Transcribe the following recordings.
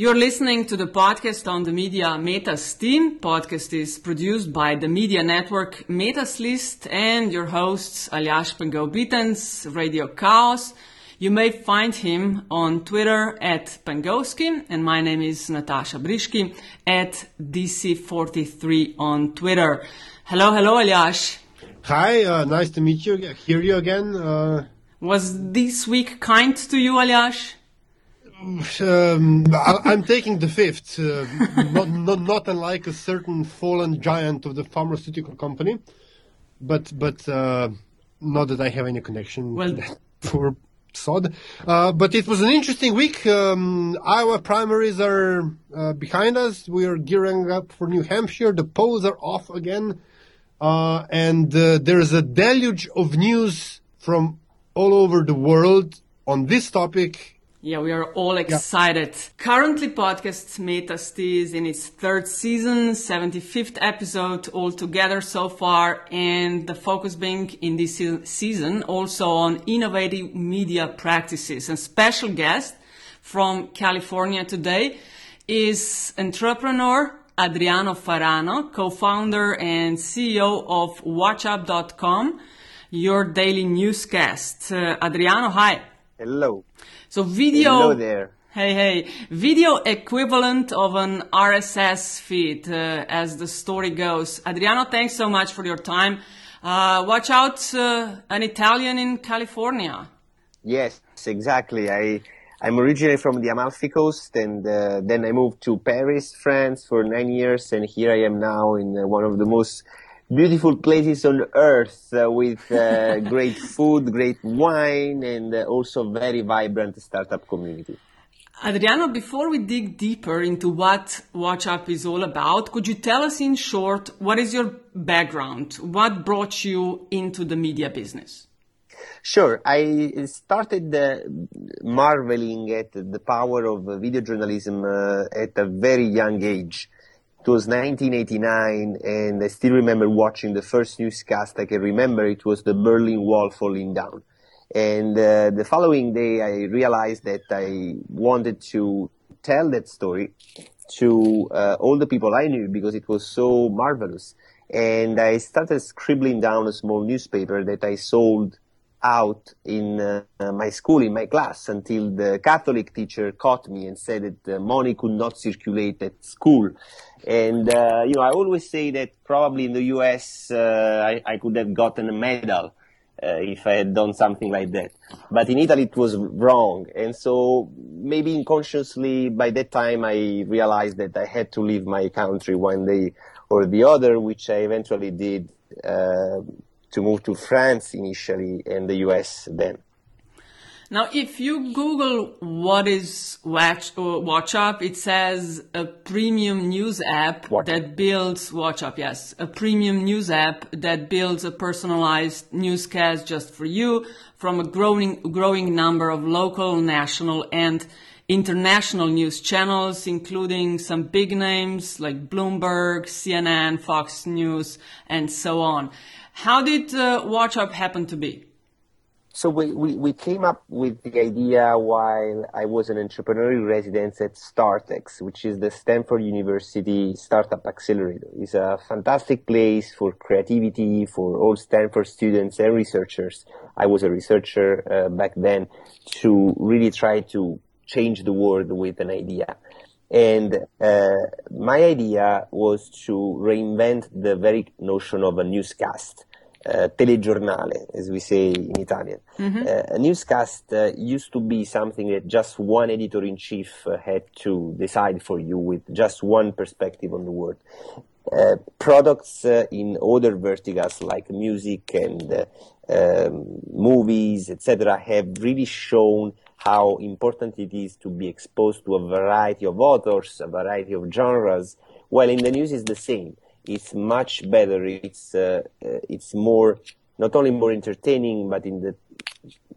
You're listening to the podcast on the media Metas team. Podcast is produced by the media network Metas List and your hosts Aljaž Pengov-Bitenc, Radio Chaos. You may find him on Twitter at Pengovski, and my name is Natasha Briški at DC43 on Twitter. Hello, hello, Aljaž. Hi, uh, nice to meet you, hear you again. Uh, Was this week kind to you, Aljaž? Um, I, am taking the fifth, uh, not, not, not unlike a certain fallen giant of the pharmaceutical company, but but uh, not that I have any connection Well- for sod. Uh, but it was an interesting week. Um, Iowa primaries are uh, behind us. We are gearing up for New Hampshire. The polls are off again, uh, and uh, there is a deluge of news from all over the world on this topic Yeah, we are all excited. Currently, podcast Metas is in its third season, 75th episode altogether so far, and the focus being in this season also on innovative media practices. And special guest from California today is entrepreneur Adriano Farano, co-founder and CEO of WatchUp.com, your daily newscast. Uh, Adriano, hi. Hello. So video. Hello there. Hey, hey. Video equivalent of an RSS feed, uh, as the story goes. Adriano, thanks so much for your time. Uh, watch out, uh, an Italian in California. Yes, exactly. I I'm originally from the Amalfi Coast, and uh, then I moved to Paris, France, for nine years, and here I am now in uh, one of the most beautiful places on earth, uh, with uh, great food, great wine, and uh, also very vibrant startup community. Adriano, before we dig deeper into what Watch Up is all about, could you tell us in short what is your background? What brought you into the media business? Sure. I started uh, marveling at the power of video journalism uh, at a very young age. It was 1989, and I still remember watching the first newscast. I can remember it was the Berlin Wall falling down. And uh, the following day, I realized that I wanted to tell that story to uh, all the people I knew because it was so marvelous. And I started scribbling down a small newspaper that I sold out in uh, my school, in my class, until the Catholic teacher caught me and said that uh, money could not circulate at school. And, uh, you know, I always say that probably in the US, uh, I, I could have gotten a medal. Uh, if I had done something like that. But in Italy it was wrong. And so maybe unconsciously by that time I realized that I had to leave my country one day or the other, which I eventually did, uh, to move to France initially and the US then. Now, if you Google what is Watch, or Watch Up, it says a premium news app Watch that builds Watch Up. Yes, a premium news app that builds a personalized newscast just for you from a growing growing number of local, national, and international news channels, including some big names like Bloomberg, CNN, Fox News, and so on. How did uh, Watch Up happen to be? So we, we, we came up with the idea while I was an entrepreneurial resident at StartX, which is the Stanford University Startup Accelerator. It's a fantastic place for creativity for all Stanford students and researchers. I was a researcher uh, back then to really try to change the world with an idea. And uh, my idea was to reinvent the very notion of a newscast uh, telegiornale, as we say in Italian. Uh, a newscast uh, used to be something that just one editor in chief uh, had to decide for you with just one perspective on the world. Uh, products uh, in other verticals like music and um, movies, etc., have really shown how important it is to be exposed to a variety of authors, a variety of genres. Well, in the news is the same it's much better. It's uh, uh, it's more not only more entertaining, but in the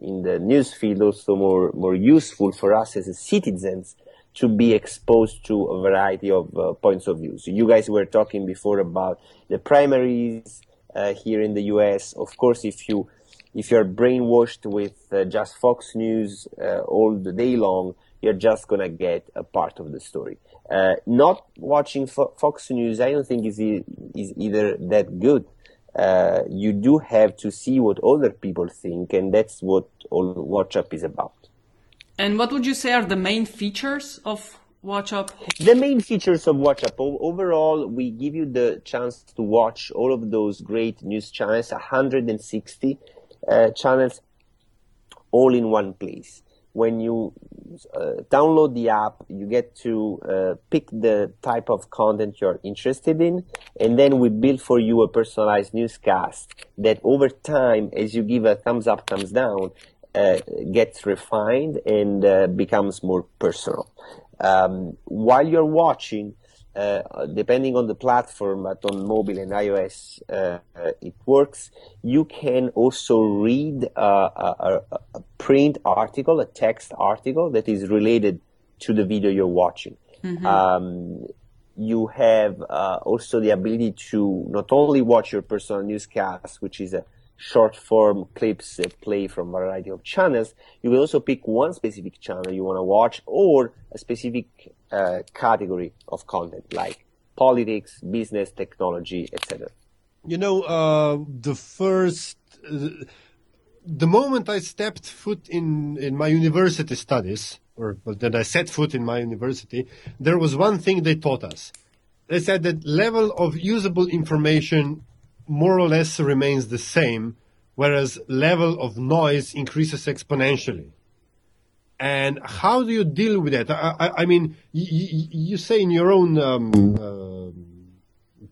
in the news field also more more useful for us as citizens to be exposed to a variety of uh, points of view. So you guys were talking before about the primaries uh, here in the U.S. Of course, if you if you're brainwashed with uh, just Fox News uh, all the day long, you're just gonna get a part of the story. Uh, not watching Fo- Fox News, I don't think is e- is either that good. Uh, you do have to see what other people think, and that's what all Watch Up is about. And what would you say are the main features of Watch Up? The main features of Watch Up overall, we give you the chance to watch all of those great news channels, 160 uh, channels, all in one place. When you uh, download the app, you get to uh, pick the type of content you're interested in, and then we build for you a personalized newscast that over time, as you give a thumbs up, thumbs down, uh, gets refined and uh, becomes more personal. Um, while you're watching, uh, depending on the platform, but on mobile and iOS, uh, uh, it works. You can also read a, a, a, print article, a text article that is related to the video you're watching. Mm-hmm. Um, you have uh, also the ability to not only watch your personal newscast, which is a short form clips play from a variety of channels. You will also pick one specific channel you want to watch or a specific uh, category of content like politics, business, technology, etc. You know, uh, the first, uh, the moment I stepped foot in, in my university studies, or that I set foot in my university, there was one thing they taught us. They said that level of usable information more or less remains the same, whereas level of noise increases exponentially. And how do you deal with that? I, I, I mean, you, you, say in your own um, uh,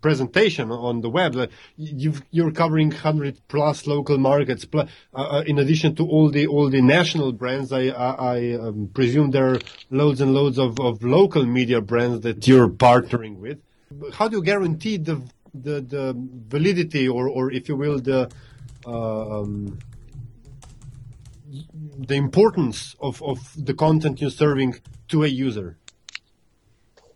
presentation on the web that you are covering 100 plus local markets. Plus, uh, uh, in addition to all the all the national brands, I, I, I um, presume there are loads and loads of, of local media brands that you're partnering with. How do you guarantee the the the validity or or if you will the um, the importance of, of the content you're serving to a user?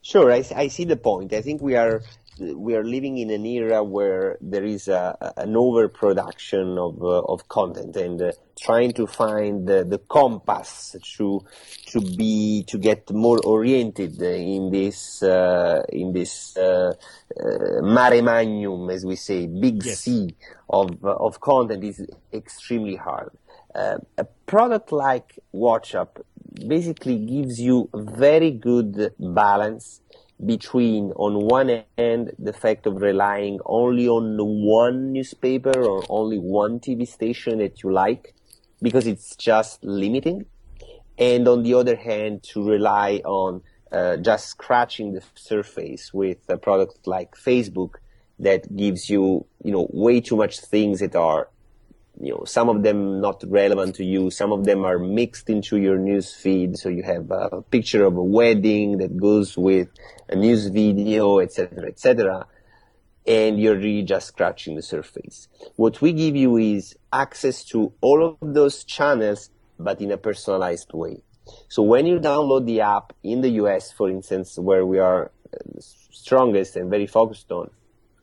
Sure I, I see the point. I think we are we are living in an era where there is a, an overproduction of uh, of content and uh, trying to find the, the compass to to be to get more oriented in this uh, in this uh, uh, mare magnum as we say big yes. sea of of content is extremely hard uh, a product like WatchUp basically gives you very good balance between, on one end, the fact of relying only on one newspaper or only one TV station that you like, because it's just limiting, and on the other hand, to rely on uh, just scratching the surface with a product like Facebook that gives you, you know, way too much things that are you know, some of them not relevant to you. Some of them are mixed into your news feed. So you have a picture of a wedding that goes with a news video, etc., etc. And you're really just scratching the surface. What we give you is access to all of those channels, but in a personalized way. So when you download the app in the US, for instance, where we are uh, strongest and very focused on,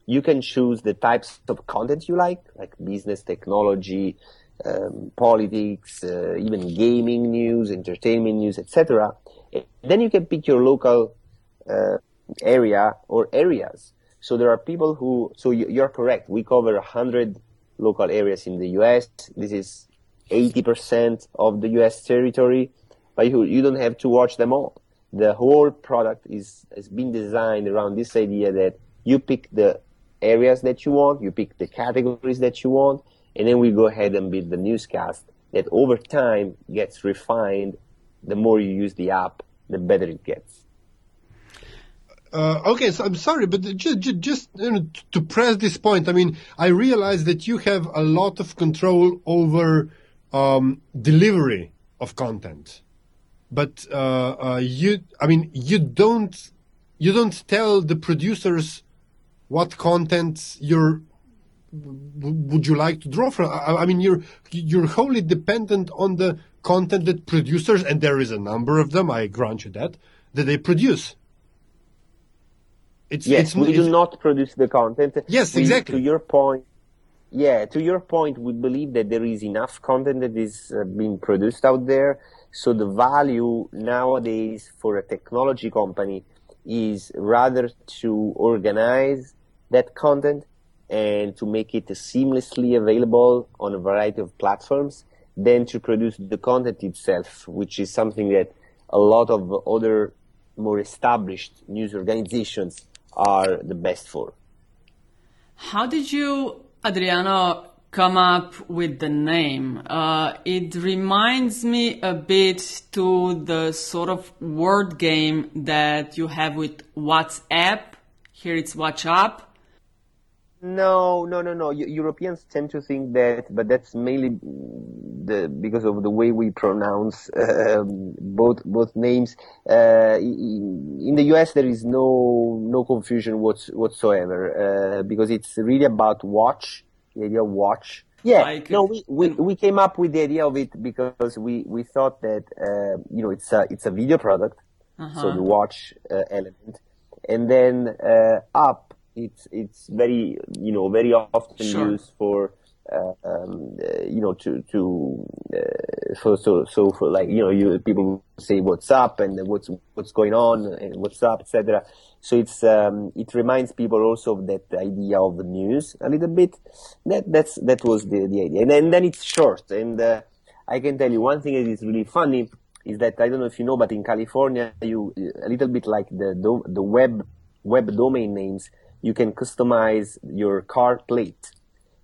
you can choose the types of content you like, like business, technology, um, politics, uh, even gaming news, entertainment news, etc. Then you can pick your local uh, area or areas. So there are people who, so you're correct. We cover 100 local areas in the US. This is 80% of the US territory, but you, you don't have to watch them all. The whole product is, has been designed around this idea that you pick the areas that you want, you pick the categories that you want, and then we go ahead and build the newscast that over time gets refined. The more you use the app, the better it gets. Uh, okay, so I'm sorry, but just, just you know, to press this point, I mean, I realize that you have a lot of control over um, delivery of content, but uh, uh, you, I mean, you don't, you don't tell the producers what content you're would you like to draw from? I, I, mean, you're you're wholly dependent on the content that producers, and there is a number of them. I grant you that that they produce. It's, yes, it's, we it's, do not produce the content. Yes, we, exactly. To your point, yeah, to your point, we believe that there is enough content that is uh, being produced out there. So the value nowadays for a technology company is rather to organize that content and to make it seamlessly available on a variety of platforms than to produce the content itself, which is something that a lot of other more established news organizations are the best for. How did you, Adriano, come up with the name? Uh, it reminds me a bit to the sort of word game that you have with WhatsApp. Here it's WhatsApp no, no, no, no. Europeans tend to think that, but that's mainly the, because of the way we pronounce um, both both names. Uh, in the US, there is no no confusion whatsoever uh, because it's really about watch, the idea of watch. Yeah, no, we, we, we came up with the idea of it because we, we thought that uh, you know it's a it's a video product, uh-huh. so the watch uh, element, and then uh, up it's it's very you know very often sure. used for uh, um, uh, you know to to uh, for so so for like you know you people say what's up and what's what's going on and what's up etc. So it's um, it reminds people also of that idea of the news a little bit. That that's that was the the idea, and then, and then it's short. And uh, I can tell you one thing that is really funny is that I don't know if you know, but in California you a little bit like the the web web domain names you can customize your car plate.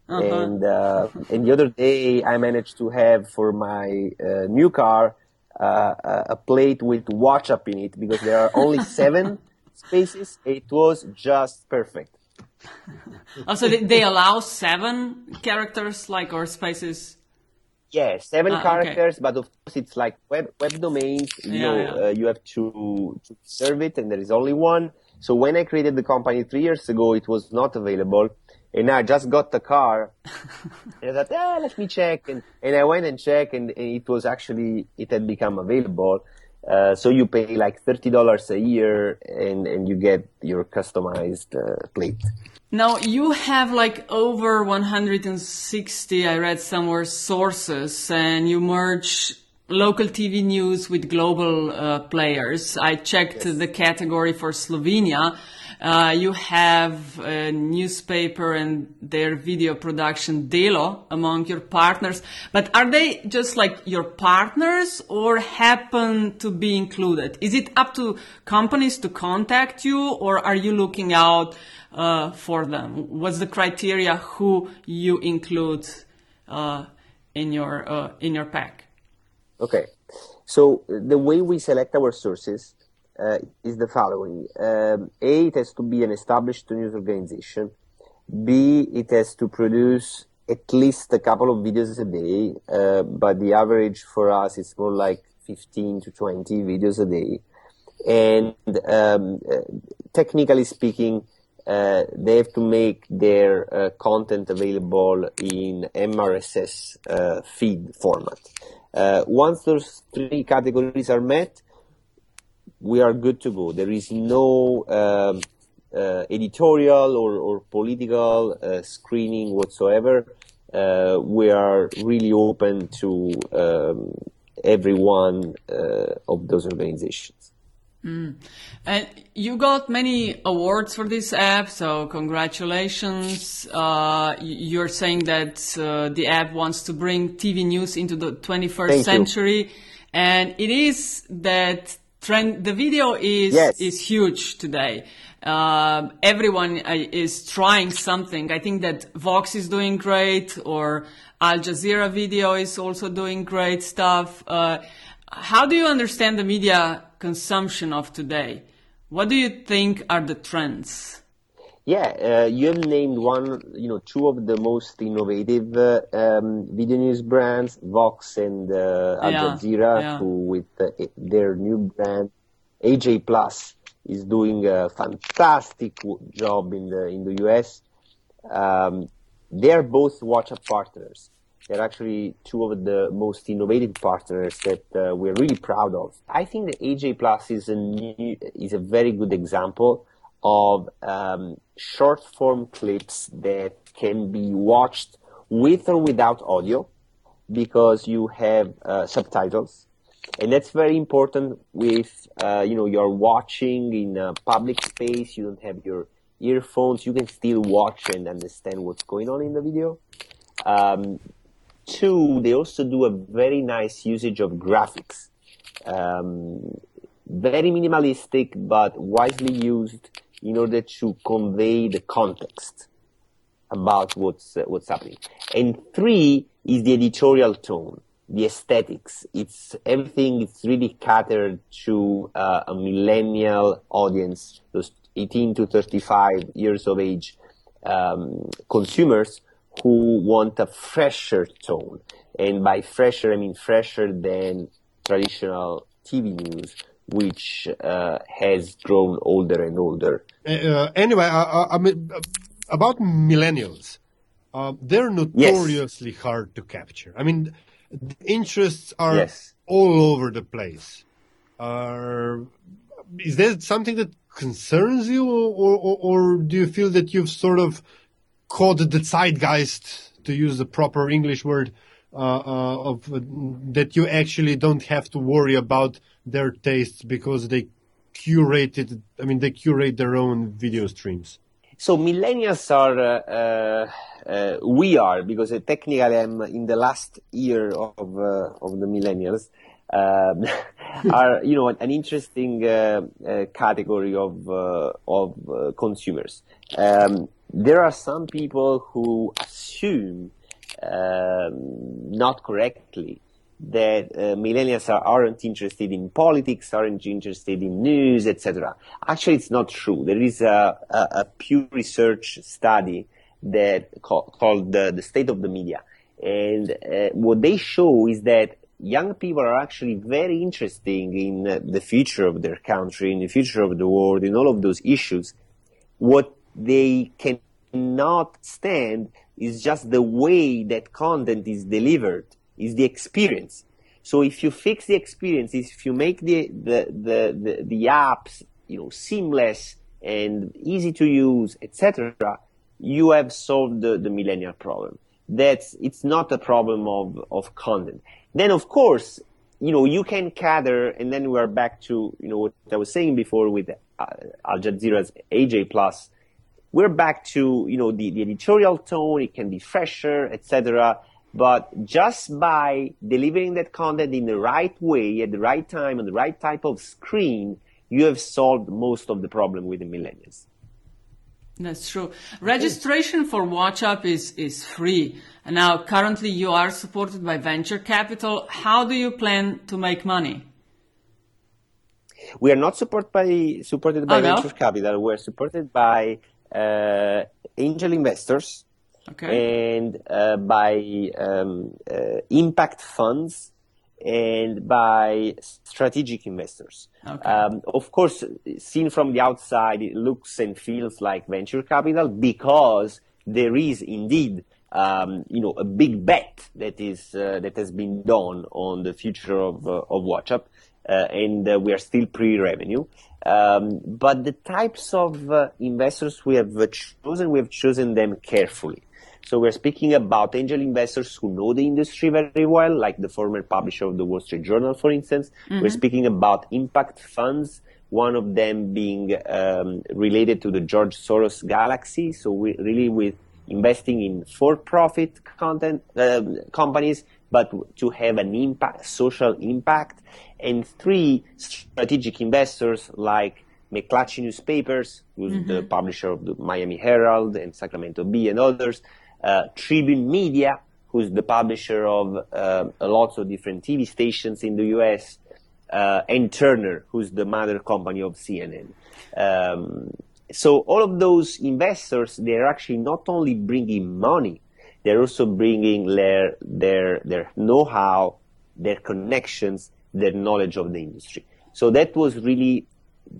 Uh-huh. And uh, and the other day, I managed to have for my uh, new car uh, a plate with watch up in it because there are only seven spaces. It was just perfect. also, oh, they allow seven characters, like or spaces. Yeah, seven ah, characters, okay. but of course it's like web web domains. You yeah, know, yeah. Uh, you have to to serve it, and there is only one. So when I created the company three years ago, it was not available. And I just got the car. and I thought, ah, let me check. And, and I went and checked and, and it was actually, it had become available. Uh, so you pay like $30 a year and, and you get your customized uh, plate. Now you have like over 160, I read somewhere sources and you merge local TV news with global uh, players. I checked yes. the category for Slovenia. Uh, you have a newspaper and their video production Delo among your partners, but are they just like your partners or happen to be included? Is it up to companies to contact you or are you looking out uh, for them? What's the criteria who you include uh, in your uh, in your pack? Okay, so the way we select our sources uh, is the following: um, A, it has to be an established news organization. B, it has to produce at least a couple of videos a day, uh, but the average for us is more like 15 to 20 videos a day. And um, uh, technically speaking, uh, they have to make their uh, content available in MRSS uh, feed format. Uh, once those three categories are met, we are good to go. There is no um, uh, editorial or, or political uh, screening whatsoever. Uh, we are really open to um, every one uh, of those organizations. Mm. And you got many awards for this app, so congratulations. Uh, you're saying that uh, the app wants to bring TV news into the 21st Thank century, you. and it is that trend. The video is yes. is huge today. Uh, everyone is trying something. I think that Vox is doing great, or Al Jazeera video is also doing great stuff. Uh, how do you understand the media consumption of today? What do you think are the trends? Yeah, uh, you have named one, you know, two of the most innovative uh, um, video news brands, Vox and uh, Al Jazeera, yeah. who with uh, their new brand AJ Plus is doing a fantastic job in the in the US. Um, they're both WatchUp partners. They're actually two of the most innovative partners that uh, we're really proud of. I think the AJ Plus is a new, is a very good example of um, short form clips that can be watched with or without audio because you have uh, subtitles and that's very important with uh, you know you're watching in a public space you don't have your earphones you can still watch and understand what's going on in the video um, two they also do a very nice usage of graphics um, very minimalistic but wisely used in order to convey the context about what's uh, what's happening and three is the editorial tone the aesthetics. It's everything. It's really catered to uh, a millennial audience, those 18 to 35 years of age um, consumers who want a fresher tone. And by fresher, I mean fresher than traditional TV news, which uh, has grown older and older. Uh, anyway, I mean, about millennials, uh, they're notoriously yes. hard to capture. I mean, interests are yes. all over the place. Uh, is that something that concerns you, or, or, or, do you feel that you've sort of caught the zeitgeist, to use the proper English word, uh, uh, of uh, that you actually don't have to worry about their tastes because they curated, I mean, they curate their own video streams? So millennials are, uh, uh, uh, we are, because technically I'm in the last year of, of the millennials, um, are, you know, an interesting category of, of consumers. Um, there are some people who assume, um, not correctly, that uh, millennials are, aren't interested in politics, aren't interested in news, etc. Actually, it's not true. There is a, a, a Pew Research study that call, called the, the State of the Media, and uh, what they show is that young people are actually very interested in uh, the future of their country, in the future of the world, in all of those issues. What they cannot stand is just the way that content is delivered is the experience. So if you fix the experience, if you make the, the, the, the, the apps, you know, seamless and easy to use, etc., you have solved the, the millennial problem. That's, it's not a problem of, of content. Then of course, you know, you can gather, and then we're back to, you know, what I was saying before with uh, Al Jazeera's AJ Plus. We're back to, you know, the, the editorial tone. It can be fresher, etc. But just by delivering that content in the right way, at the right time, on the right type of screen, you have solved most of the problem with the millennials. That's true. Registration for WatchUp is, is free. And now currently you are supported by venture capital. How do you plan to make money? We are not support by, supported by oh, venture no? capital. We're supported by uh, angel investors okay. and uh, by um, uh, impact funds and by strategic investors. Okay. Um, of course, seen from the outside, it looks and feels like venture capital because there is indeed, um, you know, a big bet that is uh, that has been done on the future of uh, of WatchUp, uh, and uh, we are still pre-revenue. Um, but the types of uh, investors we have chosen, we have chosen them carefully. So we're speaking about angel investors who know the industry very well, like the former publisher of the Wall Street Journal, for instance. Mm-hmm. We're speaking about impact funds, one of them being um, related to the George Soros galaxy. So we really with investing in for-profit content um, companies, but to have an impact, social impact. And three, strategic investors like McClatchy Newspapers, who's mm-hmm. the publisher of the Miami Herald and Sacramento Bee and others, uh, Tribune Media, who's the publisher of uh, lots of different TV stations in the US, uh, and Turner, who's the mother company of CNN. Um, so all of those investors, they're actually not only bringing money, they're also bringing their their their know-how, their connections, their knowledge of the industry. So that was really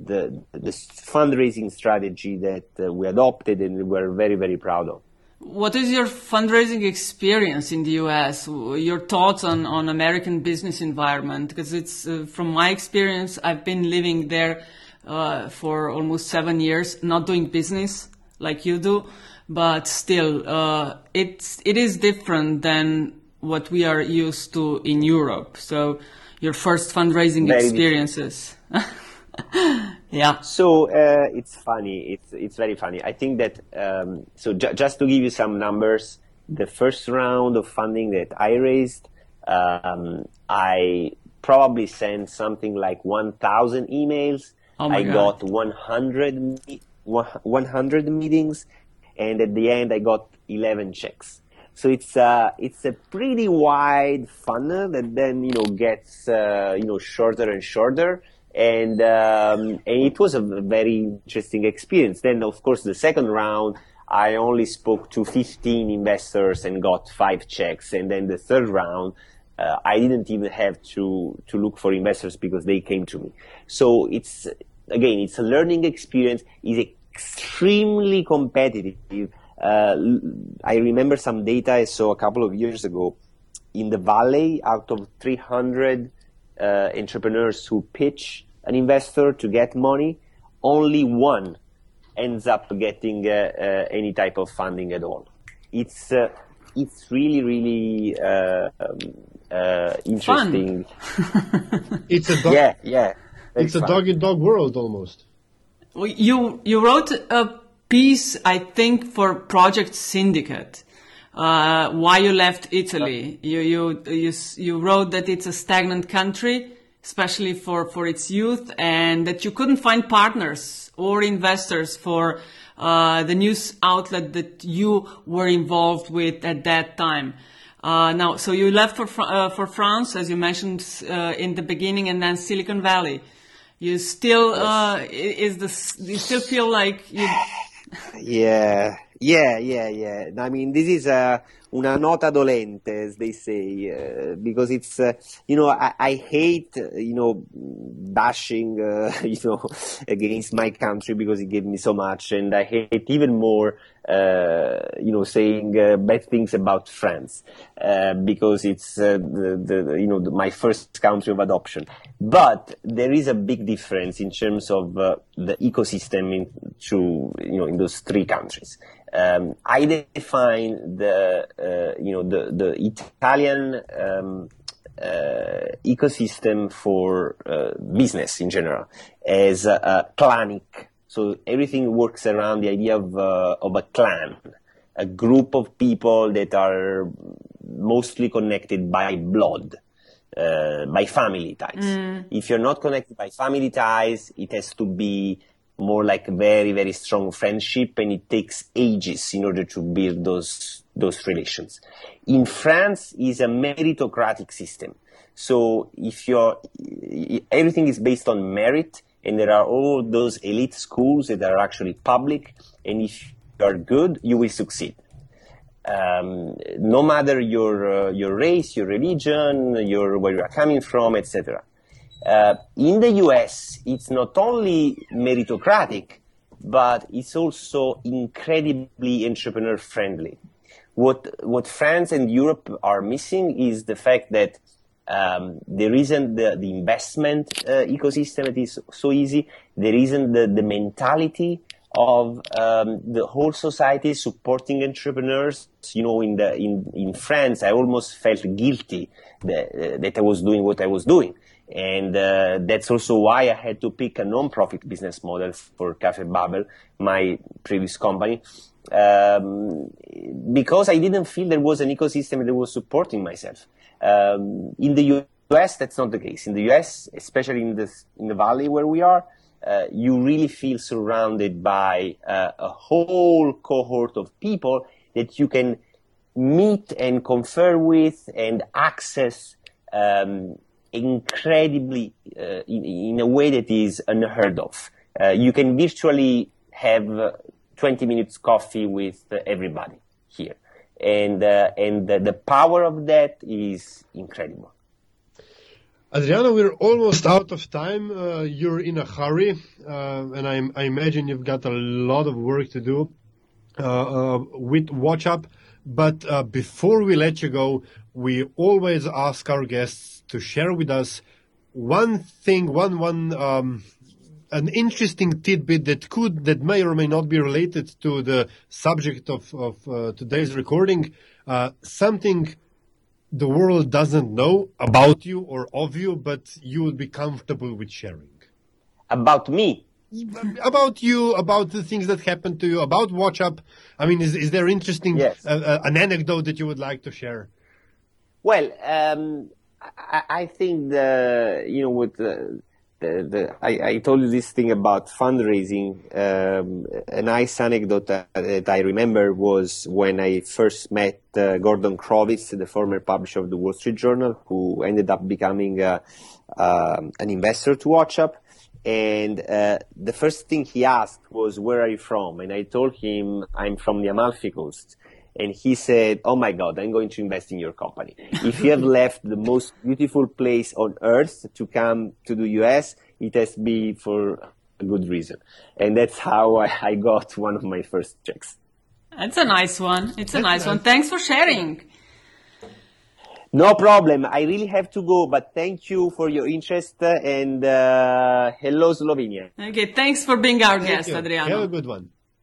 the the fundraising strategy that uh, we adopted and we're very very proud of. What is your fundraising experience in the US? Your thoughts on, on American business environment? Because it's, uh, from my experience, I've been living there uh, for almost seven years, not doing business like you do, but still, uh, it's, it is different than what we are used to in Europe. So your first fundraising very experiences. yeah. So uh, it's funny. It's it's very funny. I think that um, so ju- just to give you some numbers, the first round of funding that I raised, um, I probably sent something like 1,000 emails. Oh I God. got 100, 100 meetings, and at the end I got 11 checks. So it's uh, it's a pretty wide funnel that then you know gets uh, you know shorter and shorter and um, and it was a very interesting experience. Then, of course, the second round, I only spoke to 15 investors and got five checks, and then the third round, uh, I didn't even have to to look for investors because they came to me. So it's again, it's a learning experience. It's extremely competitive. Uh, I remember some data I saw a couple of years ago. In the valley, out of 300 uh, entrepreneurs who pitch, an investor to get money, only one ends up getting uh, uh, any type of funding at all. It's uh, it's really really uh, um, uh, interesting. it's a dog, yeah yeah. It's fun. a dog in dog world almost. You you wrote a piece, I think, for Project Syndicate. Uh, why you left Italy? You you you you wrote that it's a stagnant country especially for, for its youth, and that you couldn't find partners or investors for uh, the news outlet that you were involved with at that time. Uh, now, so you left for uh, for France, as you mentioned uh, in the beginning, and then Silicon Valley. You still uh, is this? You still feel like you? yeah, yeah, yeah, yeah. I mean, this is a una nota dolente, as they say, uh, because it's, uh, you know, I, I hate, you know, bashing, uh, you know, against my country because it gave me so much, and I hate even more, uh, you know, saying uh, bad things about France uh, because it's the, the, you know, the, my first country of adoption. But there is a big difference in terms of the ecosystem in, to, you know, in those three countries. Um, I define the you know the the Italian um, uh, ecosystem for uh, business in general as a, a So everything works around the idea of uh, of a clan, a group of people that are mostly connected by blood. Uh, by family ties. Mm. If you're not connected by family ties, it has to be more like very, very strong friendship and it takes ages in order to build those, those relations. In France is a meritocratic system. So if you're, everything is based on merit and there are all those elite schools that are actually public and if you are good, you will succeed. Um, no matter your, uh, your race, your religion, your, where you are coming from, etc. Uh, in the US, it's not only meritocratic, but it's also incredibly entrepreneur friendly. What, what France and Europe are missing is the fact that um, there isn't the, the investment uh, ecosystem that is so easy. There isn't the, the mentality of um, the whole society supporting entrepreneurs. You know, in the in in France, I almost felt guilty that, uh, that I was doing what I was doing and uh, that's also why I had to pick a non-profit business model for Cafe Babel, my previous company, um, because I didn't feel there was an ecosystem that was supporting myself. Um, in the US, that's not the case. In the US, especially in the in the valley where we are, uh, you really feel surrounded by uh, a whole cohort of people that you can meet and confer with and access um, incredibly uh, in, in, a way that is unheard of. Uh, you can virtually have uh, 20 minutes coffee with everybody here. And, and the, the power of that is incredible. Adriano, we're almost out of time. Uh, you're in a hurry, uh, and I, I, imagine you've got a lot of work to do with Watch Up. But before we let you go, we always ask our guests to share with us one thing, one one um, an interesting tidbit that could that may or may not be related to the subject of of uh, today's recording. Uh, something the world doesn't know about you or of you, but you would be comfortable with sharing? About me? About you, about the things that happened to you, about Watch Up. I mean, is, is there interesting, Yes. uh, uh, an anecdote that you would like to share? Well, um, I, I think the you know with the, the, I, I told you this thing about fundraising. Um, a nice anecdote that, that I remember was when I first met uh, Gordon Crovitz, the former publisher of the Wall Street Journal, who ended up becoming uh, um an investor to WatchUp. And uh, the first thing he asked was, "Where are you from?" And I told him, "I'm from the Amalfi Coast." And he said, "Oh my God, I'm going to invest in your company. If you have left the most beautiful place on earth to come to the US, it has to be for a good reason." And that's how I, I got one of my first checks. That's a nice one. It's a That's nice one. Thanks for sharing. No problem. I really have to go, but thank you for your interest uh, and uh, hello Slovenia. Okay, thanks for being our Thank guest, you. Adriano. Have a good one.